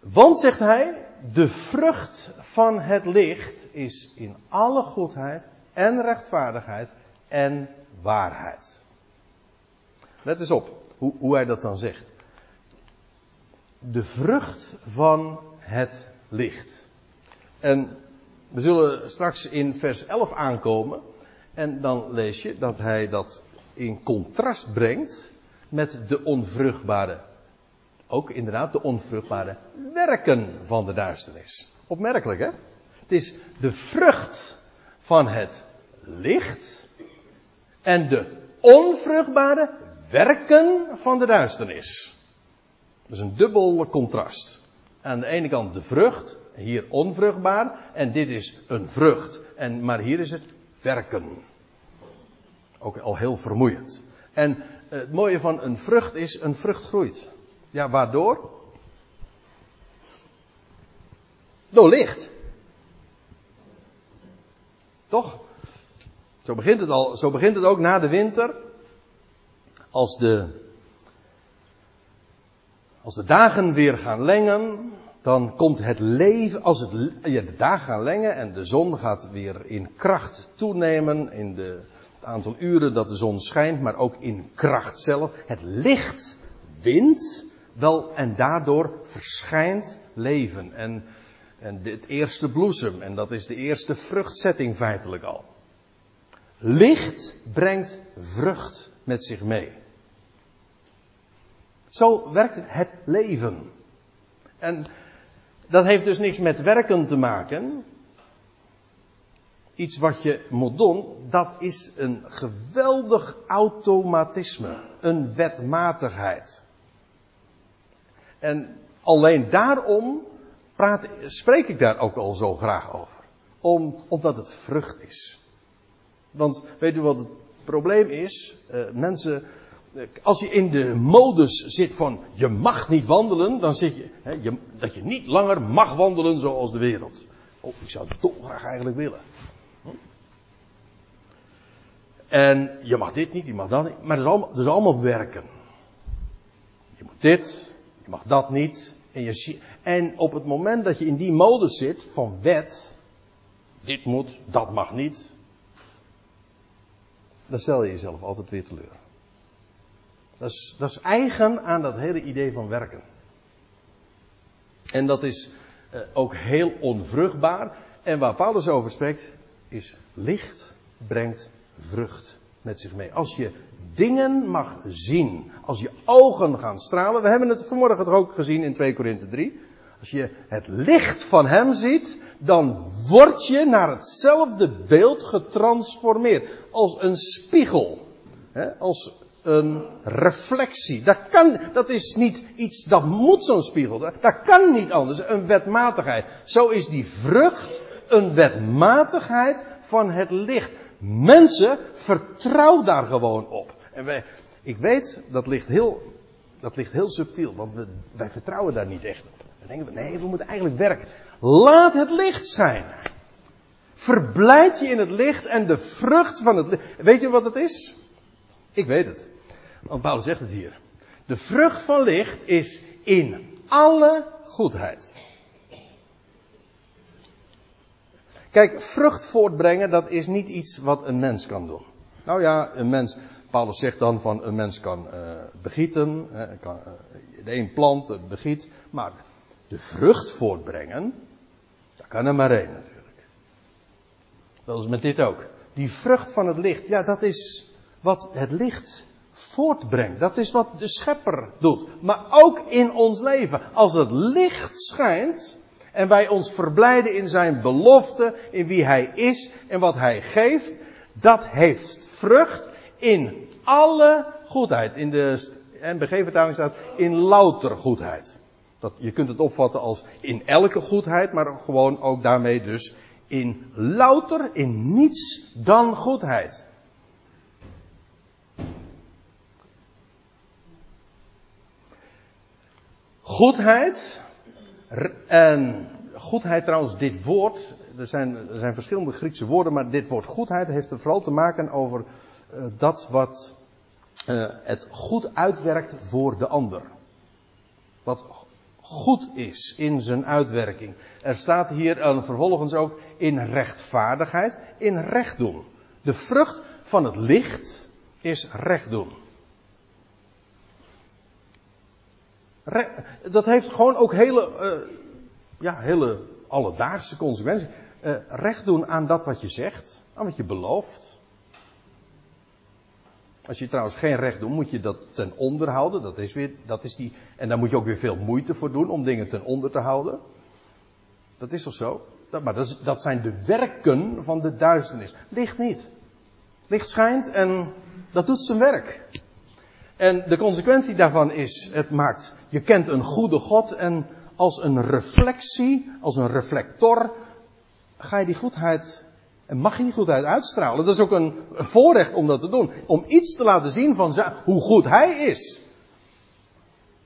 Want, zegt hij, de vrucht van het licht is in alle goedheid en rechtvaardigheid en waarheid. Let eens op hoe, hoe hij dat dan zegt. De vrucht van het licht. En we zullen straks in vers 11 aankomen. En dan lees je dat hij dat in contrast brengt met de onvruchtbare, ook inderdaad de onvruchtbare werken van de duisternis. Opmerkelijk hè? Het is de vrucht van het licht en de onvruchtbare werken van de duisternis. Dat is een dubbel contrast. Aan de ene kant de vrucht, hier onvruchtbaar, en dit is een vrucht, en, maar hier is het werken. Ook al heel vermoeiend. En het mooie van een vrucht is, een vrucht groeit. Ja, waardoor? Door licht. Toch? Zo begint het al, zo begint het ook na de winter. Als de, als de dagen weer gaan lengen, dan komt het leven, als het, ja, de dagen gaan lengen en de zon gaat weer in kracht toenemen, in de, het aantal uren dat de zon schijnt, maar ook in kracht zelf. Het licht wint, wel, en daardoor verschijnt leven. En, en het eerste bloesem, en dat is de eerste vruchtzetting feitelijk al. Licht brengt vrucht met zich mee. Zo werkt het leven. En dat heeft dus niks met werken te maken. Iets wat je moet doen, dat is een geweldig automatisme. Een wetmatigheid. En alleen daarom praat, spreek ik daar ook al zo graag over. Om, omdat het vrucht is. Want weet u wat het probleem is? Uh, mensen, uh, als je in de modus zit van je mag niet wandelen, dan zit je, hè, dat je niet langer mag wandelen zoals de wereld. Oh, ik zou het toch graag eigenlijk willen. Hm? En je mag dit niet, je mag dat niet, maar dat is dat is allemaal werken. Je moet dit, je mag dat niet. En, je, en op het moment dat je in die modus zit van wet, dit moet, dat mag niet, dan stel je jezelf altijd weer teleur. Dat is, dat is eigen aan dat hele idee van werken. En dat is uh, ook heel onvruchtbaar. En waar Paulus over spreekt, is licht brengt vrucht met zich mee. Als je dingen mag zien, als je ogen gaan stralen. We hebben het vanmorgen toch ook gezien in 2 Korinthe 3. Als je het licht van Hem ziet, dan word je naar hetzelfde beeld getransformeerd. Als een spiegel. Hè, als een reflectie. Dat kan, dat is niet iets, dat moet zo'n spiegel. Dat kan niet anders. Een wetmatigheid. Zo is die vrucht een wetmatigheid van het licht. Mensen, vertrouw daar gewoon op. En wij, ik weet, dat ligt heel, dat ligt heel subtiel, want we, wij vertrouwen daar niet echt op. Dan denken we, nee, we moeten eigenlijk werken. Laat het licht schijnen. Verblijd je in het licht en de vrucht van het licht. Weet je wat het is? Ik weet het. Want Paulus zegt het hier. De vrucht van licht is in alle goedheid. Kijk, vrucht voortbrengen, dat is niet iets wat een mens kan doen. Nou ja, een mens, Paulus zegt dan van een mens kan uh, begieten, kan, uh, de een plant, begiet, maar de vrucht voortbrengen, dat kan er maar één natuurlijk. Dat is met dit ook. Die vrucht van het licht, ja, dat is wat het licht voortbrengt. Dat is wat de schepper doet. Maar ook in ons leven. Als het licht schijnt en wij ons verblijden in zijn belofte, in wie hij is en wat hij geeft, dat heeft vrucht in alle goedheid. In de NBG-vertaling staat in louter goedheid. Dat, je kunt het opvatten als in elke goedheid, maar gewoon ook daarmee dus in louter, in niets dan goedheid. Goedheid, en goedheid trouwens, dit woord, er zijn, er zijn verschillende Griekse woorden, maar dit woord goedheid heeft vooral te maken over uh, dat wat uh, het goed uitwerkt voor de ander. Wat goed is in zijn uitwerking. Er staat hier uh, vervolgens ook in rechtvaardigheid, in recht doen. De vrucht van het licht is recht doen. Dat heeft gewoon ook hele, uh, ja, hele alledaagse consequenties. Uh, recht doen aan dat wat je zegt, aan wat je belooft. Als je trouwens geen recht doet, moet je dat ten onder houden. Dat is weer, dat is die, en daar moet je ook weer veel moeite voor doen om dingen ten onder te houden. Dat is toch zo? Maar dat, dat zijn de werken van de duisternis. Licht niet. Licht schijnt en dat doet zijn werk. En de consequentie daarvan is, het maakt, je kent een goede God en als een reflectie, als een reflector, ga je die goedheid, en mag je die goedheid uitstralen. Dat is ook een voorrecht om dat te doen. Om iets te laten zien van hoe goed Hij is.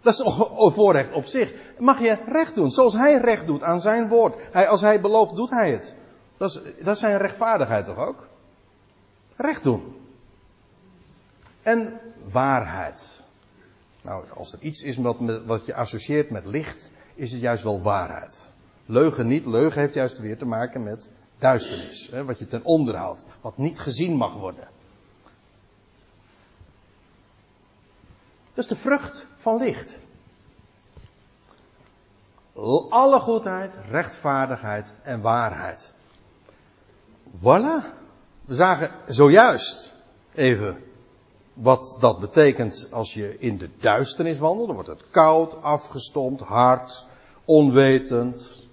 Dat is een voorrecht op zich. Mag je recht doen, zoals Hij recht doet aan zijn woord. Hij, als Hij belooft, doet Hij het. Dat is, dat is zijn rechtvaardigheid toch ook? Recht doen. En waarheid. Nou, als er iets is wat, wat je associeert met licht, is het juist wel waarheid. Leugen niet. Leugen heeft juist weer te maken met duisternis. Hè, wat je ten onder houdt. Wat niet gezien mag worden. Dat is de vrucht van licht. Alle goedheid, rechtvaardigheid en waarheid. Voilà. We zagen zojuist even wat dat betekent als je in de duisternis wandelt. Dan wordt het koud, afgestompt, hard, onwetend,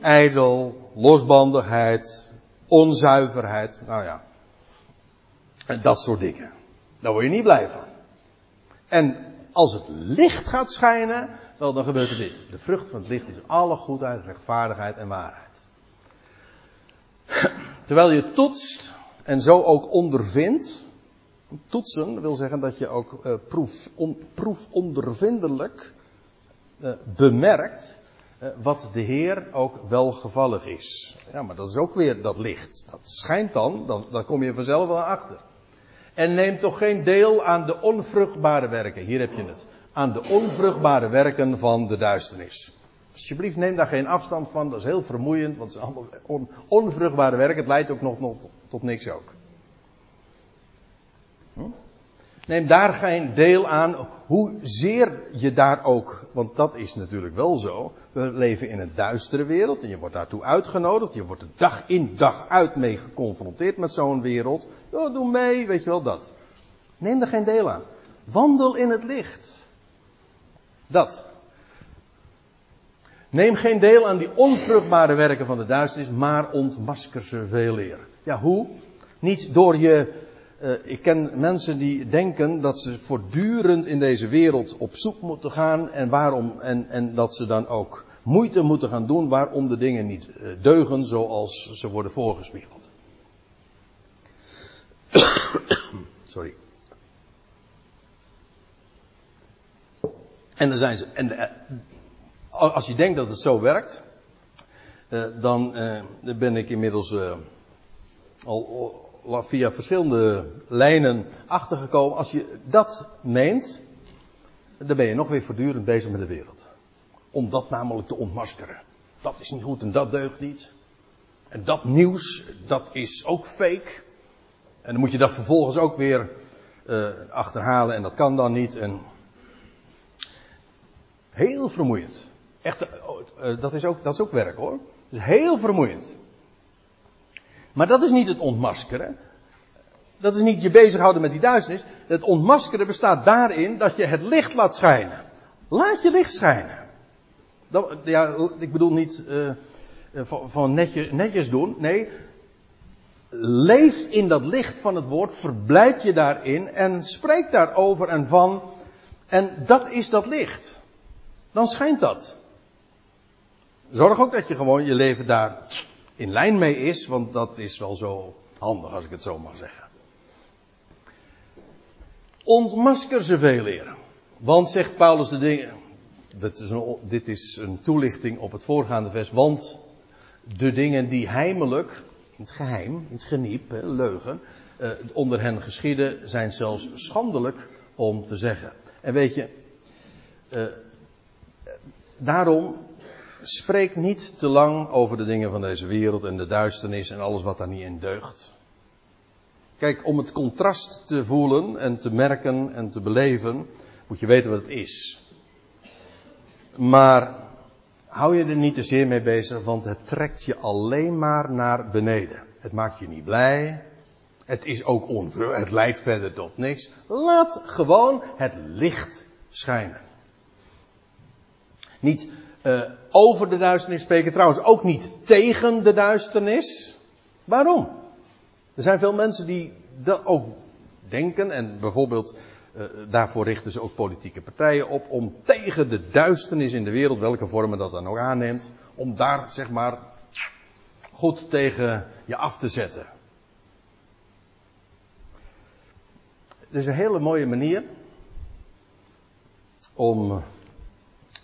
ijdel, losbandigheid, onzuiverheid. Nou ja. En dat soort dingen. Daar word je niet blij van. En als het licht gaat schijnen, wel dan gebeurt er dit. De vrucht van het licht is alle goedheid, rechtvaardigheid en waarheid. Terwijl je toetst en zo ook ondervindt, Toetsen wil zeggen dat je ook uh, proef, on, proefondervindelijk uh, bemerkt uh, wat de Heer ook welgevallig is. Ja, maar dat is ook weer dat licht. Dat schijnt dan, dan, dan kom je vanzelf wel achter. En neem toch geen deel aan de onvruchtbare werken. Hier heb je het. Aan de onvruchtbare werken van de duisternis. Alsjeblieft, neem daar geen afstand van. Dat is heel vermoeiend, want het zijn allemaal on, onvruchtbare werken. Het leidt ook nog, nog tot, tot niks ook. Neem daar geen deel aan, hoezeer je daar ook, want dat is natuurlijk wel zo. We leven in een duistere wereld en je wordt daartoe uitgenodigd. Je wordt er dag in dag uit mee geconfronteerd met zo'n wereld. Doe mee, weet je wel dat. Neem er geen deel aan. Wandel in het licht. Dat. Neem geen deel aan die onvruchtbare werken van de duisternis, maar ontmasker ze veel eer. Ja, hoe? Niet door je uh, ik ken mensen die denken dat ze voortdurend in deze wereld op zoek moeten gaan en waarom en, en dat ze dan ook moeite moeten gaan doen waarom de dingen niet uh, deugen zoals ze worden voorgespiegeld. Sorry. En dan zijn ze. En uh, als je denkt dat het zo werkt, dan ben ik inmiddels al via verschillende lijnen achtergekomen. Als je dat meent, dan ben je nog weer voortdurend bezig met de wereld. Om dat namelijk te ontmaskeren. Dat is niet goed en dat deugt niet. En dat nieuws, dat is ook fake. En dan moet je dat vervolgens ook weer uh, achterhalen en dat kan dan niet. En heel vermoeiend. Echt, uh, dat, is ook, dat is ook werk hoor. Dus heel vermoeiend. Maar dat is niet het ontmaskeren. Dat is niet je bezighouden met die duisternis. Het ontmaskeren bestaat daarin dat je het licht laat schijnen. Laat je licht schijnen. Dat, ja, ik bedoel niet uh, van, van netje, netjes doen. Nee, leef in dat licht van het woord, verblijd je daarin en spreek daarover en van. En dat is dat licht. Dan schijnt dat. Zorg ook dat je gewoon je leven daar in lijn mee is, want dat is wel zo handig als ik het zo mag zeggen. Ontmasker ze veel leren. Want, zegt Paulus de dingen, dit is, een, dit is een toelichting op het voorgaande vers, want de dingen die heimelijk, in het geheim, in het geniep, leugen, eh, onder hen geschieden, zijn zelfs schandelijk om te zeggen. En weet je, eh, daarom spreek niet te lang over de dingen van deze wereld en de duisternis en alles wat daar niet in deugt. Kijk, om het contrast te voelen en te merken en te beleven, moet je weten wat het is. Maar hou je er niet te zeer mee bezig, want het trekt je alleen maar naar beneden. Het maakt je niet blij. Het is ook onvruchtbaar. Het leidt verder tot niks. Laat gewoon het licht schijnen. Niet uh, over de duisternis spreken. Trouwens ook niet tegen de duisternis. Waarom? Er zijn veel mensen die dat ook denken en bijvoorbeeld uh, daarvoor richten ze ook politieke partijen op om tegen de duisternis in de wereld, welke vormen dat dan ook aanneemt, om daar zeg maar goed tegen je af te zetten. Het is een hele mooie manier om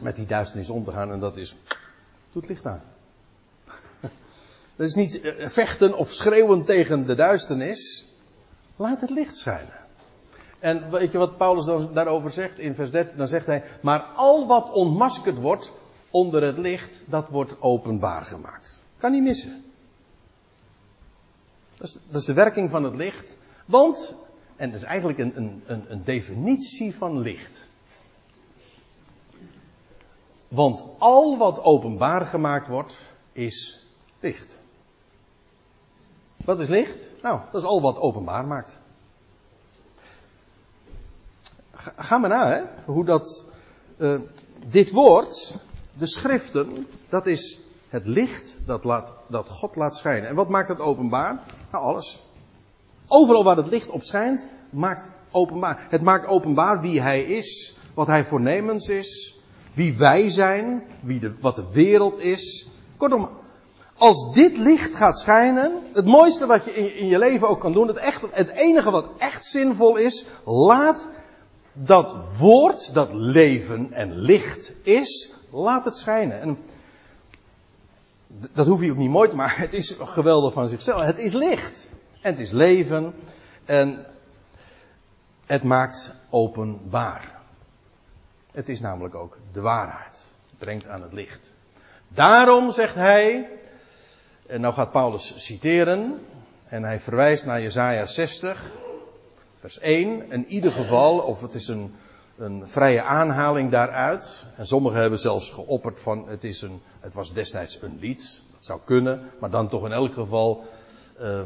met die duisternis om te gaan en dat is, doe het licht aan. Dat is niet eh, vechten of schreeuwen tegen de duisternis. Laat het licht schijnen. En weet je wat Paulus dan daarover zegt in vers 13? Dan zegt hij, maar al wat ontmaskerd wordt onder het licht, dat wordt openbaar gemaakt. Kan niet missen. Dat is, dat is de werking van het licht. Want, en dat is eigenlijk een, een, een definitie van licht. Want al wat openbaar gemaakt wordt, is licht. Wat is licht? Nou, dat is al wat openbaar maakt. Ga, maar na, hè? Hoe dat. Uh, dit woord, de schriften, dat is het licht dat, dat God laat schijnen. En wat maakt het openbaar? Nou, alles. Overal waar het licht op schijnt, maakt openbaar. Het maakt openbaar wie hij is, wat hij voornemens is, wie wij zijn, wie de, wat de wereld is. Kortom, als dit licht gaat schijnen, het mooiste wat je in, je leven ook kan doen, het, echt, het enige wat echt zinvol is, laat dat woord, dat leven en licht is, laat het schijnen. En dat hoef je ook niet mooi te maken. Het is geweldig van zichzelf. Het is licht. En het is leven. En het maakt openbaar. Het is namelijk ook de waarheid. Brengt aan het licht. Daarom zegt hij, en nou gaat Paulus citeren, en hij verwijst naar Jesaja 60, vers 1. In ieder geval, of het is een, een vrije aanhaling daaruit. En sommigen hebben zelfs geopperd van het, is een, het was destijds een lied. Dat zou kunnen, maar dan toch in elk geval uh,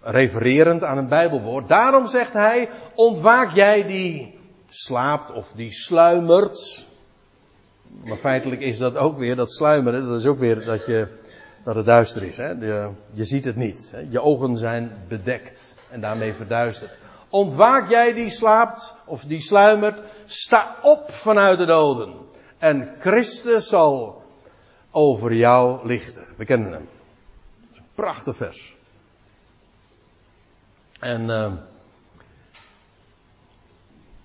refererend aan een Bijbelwoord. Daarom zegt hij, ontwaak jij die slaapt of die sluimert. Maar feitelijk is dat ook weer, dat sluimeren, dat is ook weer dat, je, dat het duister is. Hè? Je, je ziet het niet. Hè? Je ogen zijn bedekt en daarmee verduisterd. Ontwaak jij die slaapt of die sluimert, sta op vanuit de doden. En Christus zal over jou lichten. We kennen hem. Prachtig vers. En uh,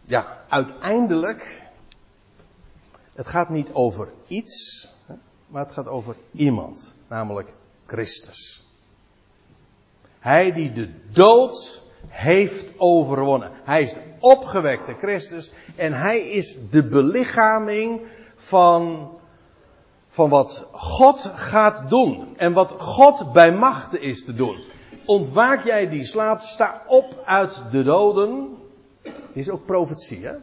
ja, uiteindelijk, het gaat niet over iets, maar het gaat over iemand, namelijk Christus. Hij die de dood heeft overwonnen. Hij is de opgewekte Christus en hij is de belichaming van, van wat God gaat doen en wat God bij machten is te doen. Ontwaak jij die slaapt, sta op uit de doden, is ook profetie, hè?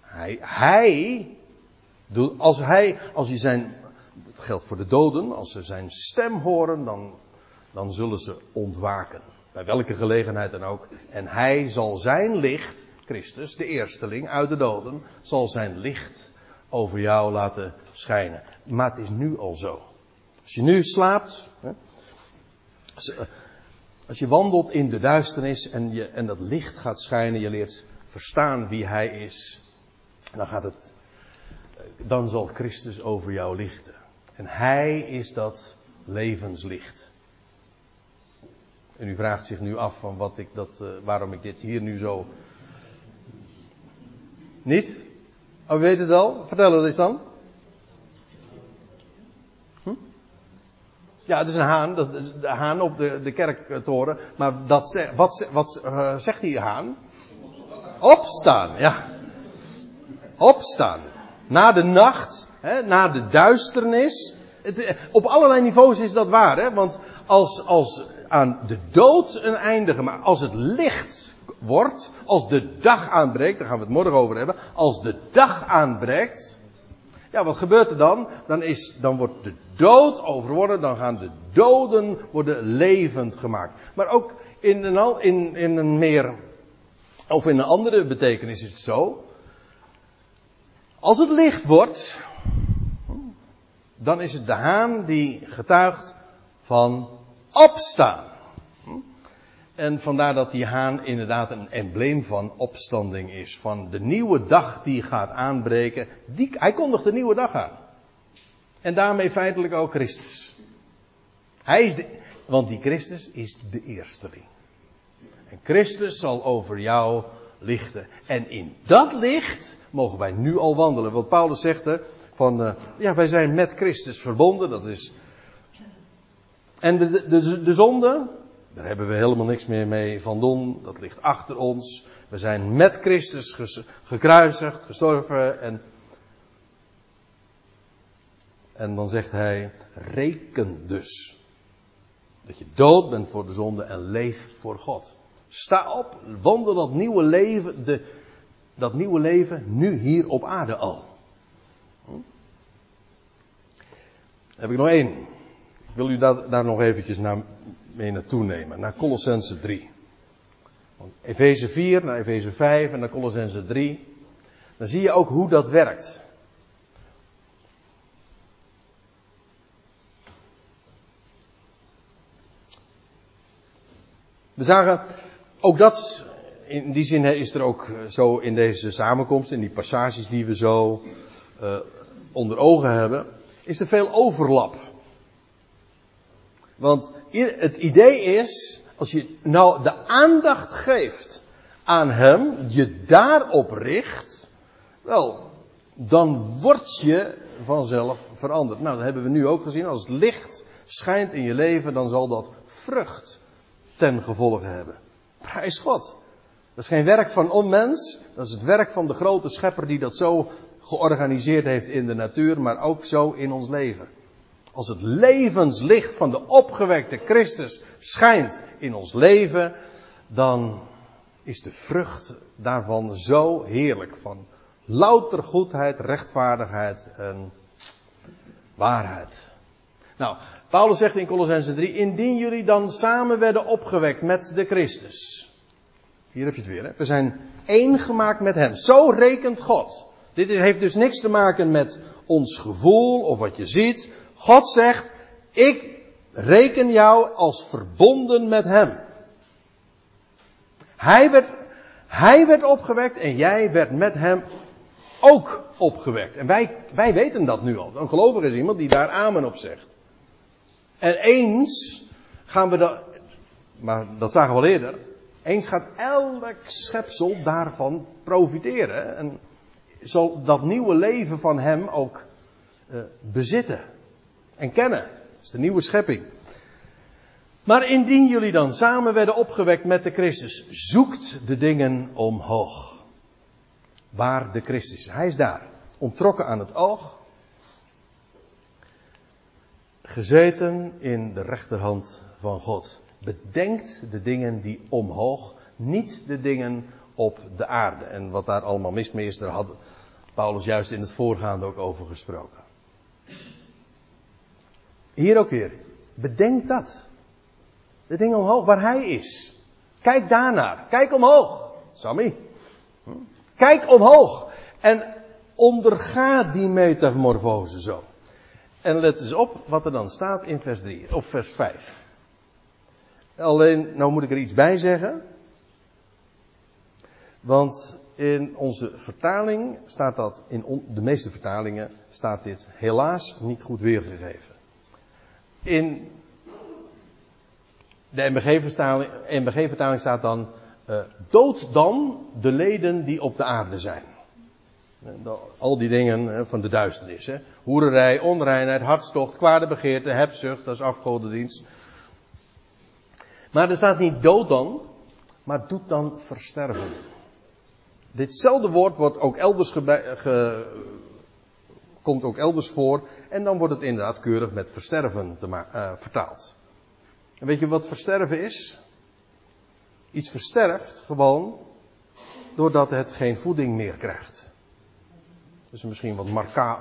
Hij, hij, als hij, als hij zijn, dat geldt voor de doden, als ze zijn stem horen, dan, dan zullen ze ontwaken. Bij welke gelegenheid dan ook. En hij zal zijn licht, Christus, de eersteling uit de doden, zal zijn licht over jou laten schijnen. Maar het is nu al zo. Als je nu slaapt, hè, als je wandelt in de duisternis en, je, en dat licht gaat schijnen, je leert verstaan wie Hij is, dan gaat het, dan zal Christus over jou lichten. En Hij is dat levenslicht. En u vraagt zich nu af van wat ik dat, uh, waarom ik dit hier nu zo. Niet? Oh, u weet het al? Vertel het eens dan. Ja, het is een haan, dat is de haan op de, de kerktoren. Maar dat, wat, wat uh, zegt die haan? Opstaan, ja. Opstaan. Na de nacht, hè, na de duisternis. Het, eh, op allerlei niveaus is dat waar, hè? want als, als aan de dood een einde gemaakt, als het licht wordt, als de dag aanbreekt, daar gaan we het morgen over hebben, als de dag aanbreekt, ja, wat gebeurt er dan? Dan, is, dan wordt de dood overwonnen, dan gaan de doden worden levend gemaakt. Maar ook in een, in, in een meer, of in een andere betekenis is het zo. Als het licht wordt, dan is het de haan die getuigt, van opstaan. En vandaar dat die haan inderdaad een embleem van opstanding is. Van de nieuwe dag die gaat aanbreken. Die, hij kondigt de nieuwe dag aan. En daarmee feitelijk ook Christus. Hij is de, want die Christus is de eersteling. En Christus zal over jou lichten. En in dat licht mogen wij nu al wandelen. Want Paulus zegt er van, uh, ja, wij zijn met Christus verbonden. Dat is. En de, de, de zonde, daar hebben we helemaal niks meer mee van doen. Dat ligt achter ons. We zijn met Christus gekruisigd, gestorven en. En dan zegt hij, reken dus. Dat je dood bent voor de zonde en leef voor God. Sta op, wandel dat nieuwe leven, de, dat nieuwe leven nu hier op aarde al. Hm? Heb ik nog één. Ik wil u daar, daar nog eventjes naar, mee naartoe nemen. Naar Colossense 3. Van Efeze 4 naar Efeze 5 en naar Colossense 3. Dan zie je ook hoe dat werkt. We zagen, ook dat, in die zin is er ook zo in deze samenkomst, in die passages die we zo uh, onder ogen hebben, is er veel overlap. Want het idee is, als je nou de aandacht geeft aan Hem, je daarop richt, wel, dan word je vanzelf veranderd. Nou, dat hebben we nu ook gezien. Als licht schijnt in je leven, dan zal dat vrucht ten gevolge hebben. Prijs God. Dat is geen werk van onmens, dat is het werk van de grote schepper die dat zo georganiseerd heeft in de natuur, maar ook zo in ons leven. Als het levenslicht van de opgewekte Christus schijnt in ons leven, dan is de vrucht daarvan zo heerlijk. Van louter goedheid, rechtvaardigheid en waarheid. Nou, Paulus zegt in Colossense 3, indien jullie dan samen werden opgewekt met de Christus. Hier heb je het weer, hè? We zijn één gemaakt met hem. Zo rekent God. Dit heeft dus niks te maken met ons gevoel of wat je ziet. God zegt, ik reken jou als verbonden met hem. Hij werd, hij werd opgewekt en jij werd met hem ook opgewekt. En wij, wij weten dat nu al. Een gelovige is iemand die daar amen op zegt. En eens gaan we dat, maar dat zagen we al eerder. Eens gaat elk schepsel daarvan profiteren. En zal dat nieuwe leven van hem ook uh, bezitten. En kennen. Dat is de nieuwe schepping. Maar indien jullie dan samen werden opgewekt met de Christus, zoekt de dingen omhoog. Waar de Christus is. Hij is daar. Ontrokken aan het oog gezeten in de rechterhand van God. Bedenkt de dingen die omhoog, niet de dingen op de aarde. En wat daar allemaal mis mee is, daar had Paulus juist in het voorgaande ook over gesproken. Hier ook weer. Bedenk dat. De dingen omhoog waar hij is. Kijk daarnaar. Kijk omhoog. Sammy. Kijk omhoog. En onderga die metamorfose zo. En let eens op wat er dan staat in vers 3 of vers 5. Alleen, nou moet ik er iets bij zeggen. Want in onze vertaling staat dat, in de meeste vertalingen staat dit helaas niet goed weergegeven. In de MBG-vertaling staat dan, uh, dood dan de leden die op de aarde zijn. Al die dingen van de duisternis. Hè. Hoererij, onreinheid, hartstocht, kwade begeerte, hebzucht, dat is afgodendienst. Maar er staat niet dood dan, maar doet dan versterven. Ditzelfde woord wordt ook elders ge, komt ook elders voor. En dan wordt het inderdaad keurig met versterven te uh, vertaald. En weet je wat versterven is? Iets versterft gewoon doordat het geen voeding meer krijgt. Dat is misschien wat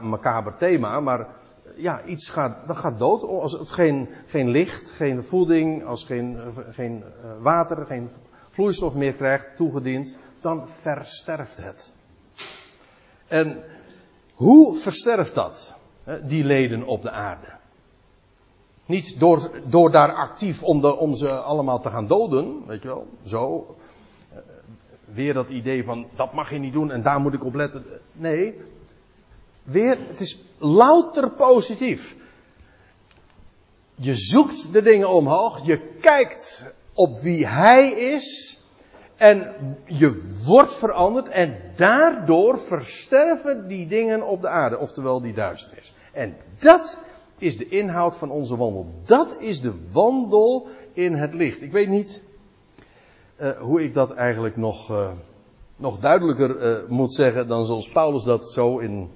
macaber thema, maar ja, iets gaat, dat gaat dood. Als het geen, geen licht, geen voeding, als geen, geen eh, water, geen vloeistof meer krijgt toegediend, dan versterft het. En hoe versterft dat, die leden op de aarde? Niet door, door daar actief om, de, om ze allemaal te gaan doden, weet je wel, zo. Eh, weer dat idee van dat mag je niet doen en daar moet ik op letten. Nee, weer, het is louter positief. Je zoekt de dingen omhoog, je kijkt op wie Hij is en je wordt veranderd en daardoor versterven die dingen op de aarde, oftewel die duisternis. En dat is de inhoud van onze wandel. Dat is de wandel in het licht. Ik weet niet uh, hoe ik dat eigenlijk nog, uh, nog duidelijker uh, moet zeggen dan zoals Paulus dat zo in,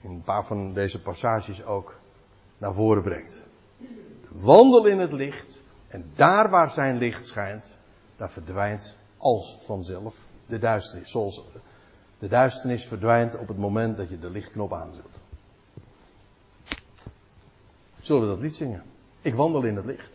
in een paar van deze passages ook naar voren brengt. Wandel in het licht en daar waar zijn licht schijnt, daar verdwijnt als vanzelf de duisternis. Zoals de duisternis verdwijnt op het moment dat je de lichtknop aanzet. Zullen we dat lied zingen? Ik wandel in het licht.